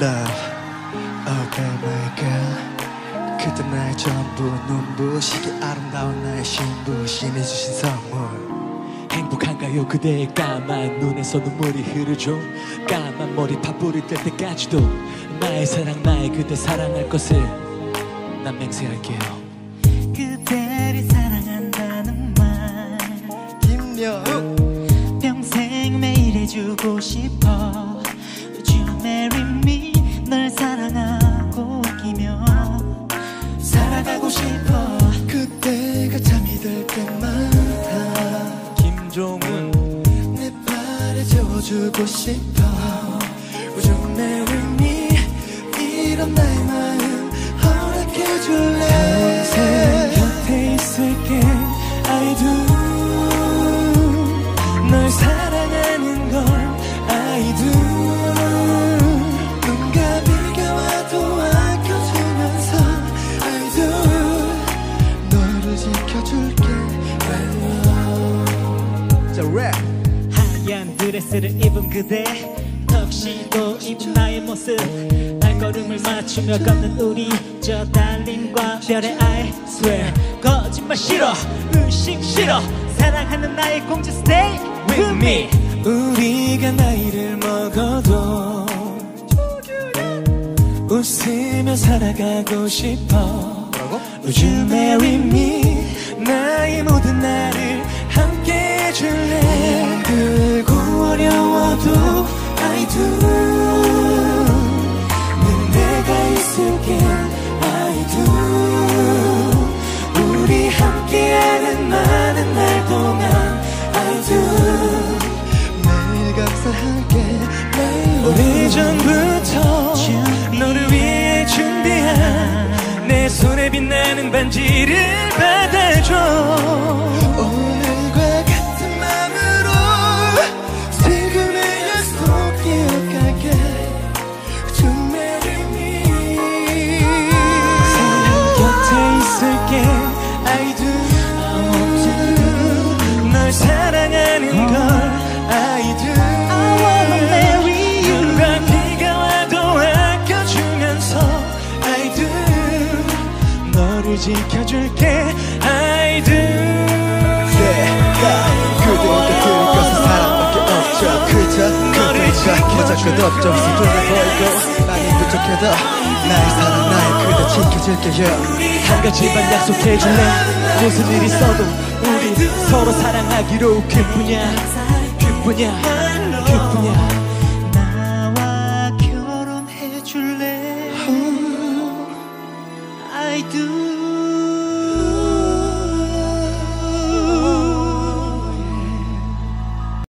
love girl my girl 그때 나의 전부 눈부시게 아름다운 나의 신부 신이 주신 선물. 행복한가요? 그대의 까만 눈에서 눈물이 흐르죠. 까만 머리 파뿌리 뜰 때까지도 나의 사랑 나의 그대 사랑할 것을 난 맹세할게요. 그대를 사랑한다는 말. 김여우 평생 매일 해주고 싶어 발에 재워주고 싶어. marry me 이런 나의 마음 허락해줄래? 평생 곁에 있을게 I do. 널 사랑하는 걸 I do. 하얀 드레스를 입은 그대 턱시도 입은 나의 모습. 발걸음을 맞추며 걷는 우리 저 달림과 별의 I swear 거짓말 싫어 의식 싫어. 사랑하는 나의 공주 stay with me. 우리가 나이를 먹어도 웃으며 살아가고 싶어. Would you marry me? 나의 오래전부터 너를 위해 준비한 내 손에 빛나는 반지를 받아줘 지켜줄게 I do 내가 그대 곁에 가서 사랑밖에 없죠. 그저 그대가 가장 끝없죠. 서툴러 보이고 많이 부족해도 나의 사랑 나의 그대 지켜줄게요 한 가지만 약속해줄래? 무슨 일 있어도 우리 서로 사랑하기로 그뿐이야. 그뿐이야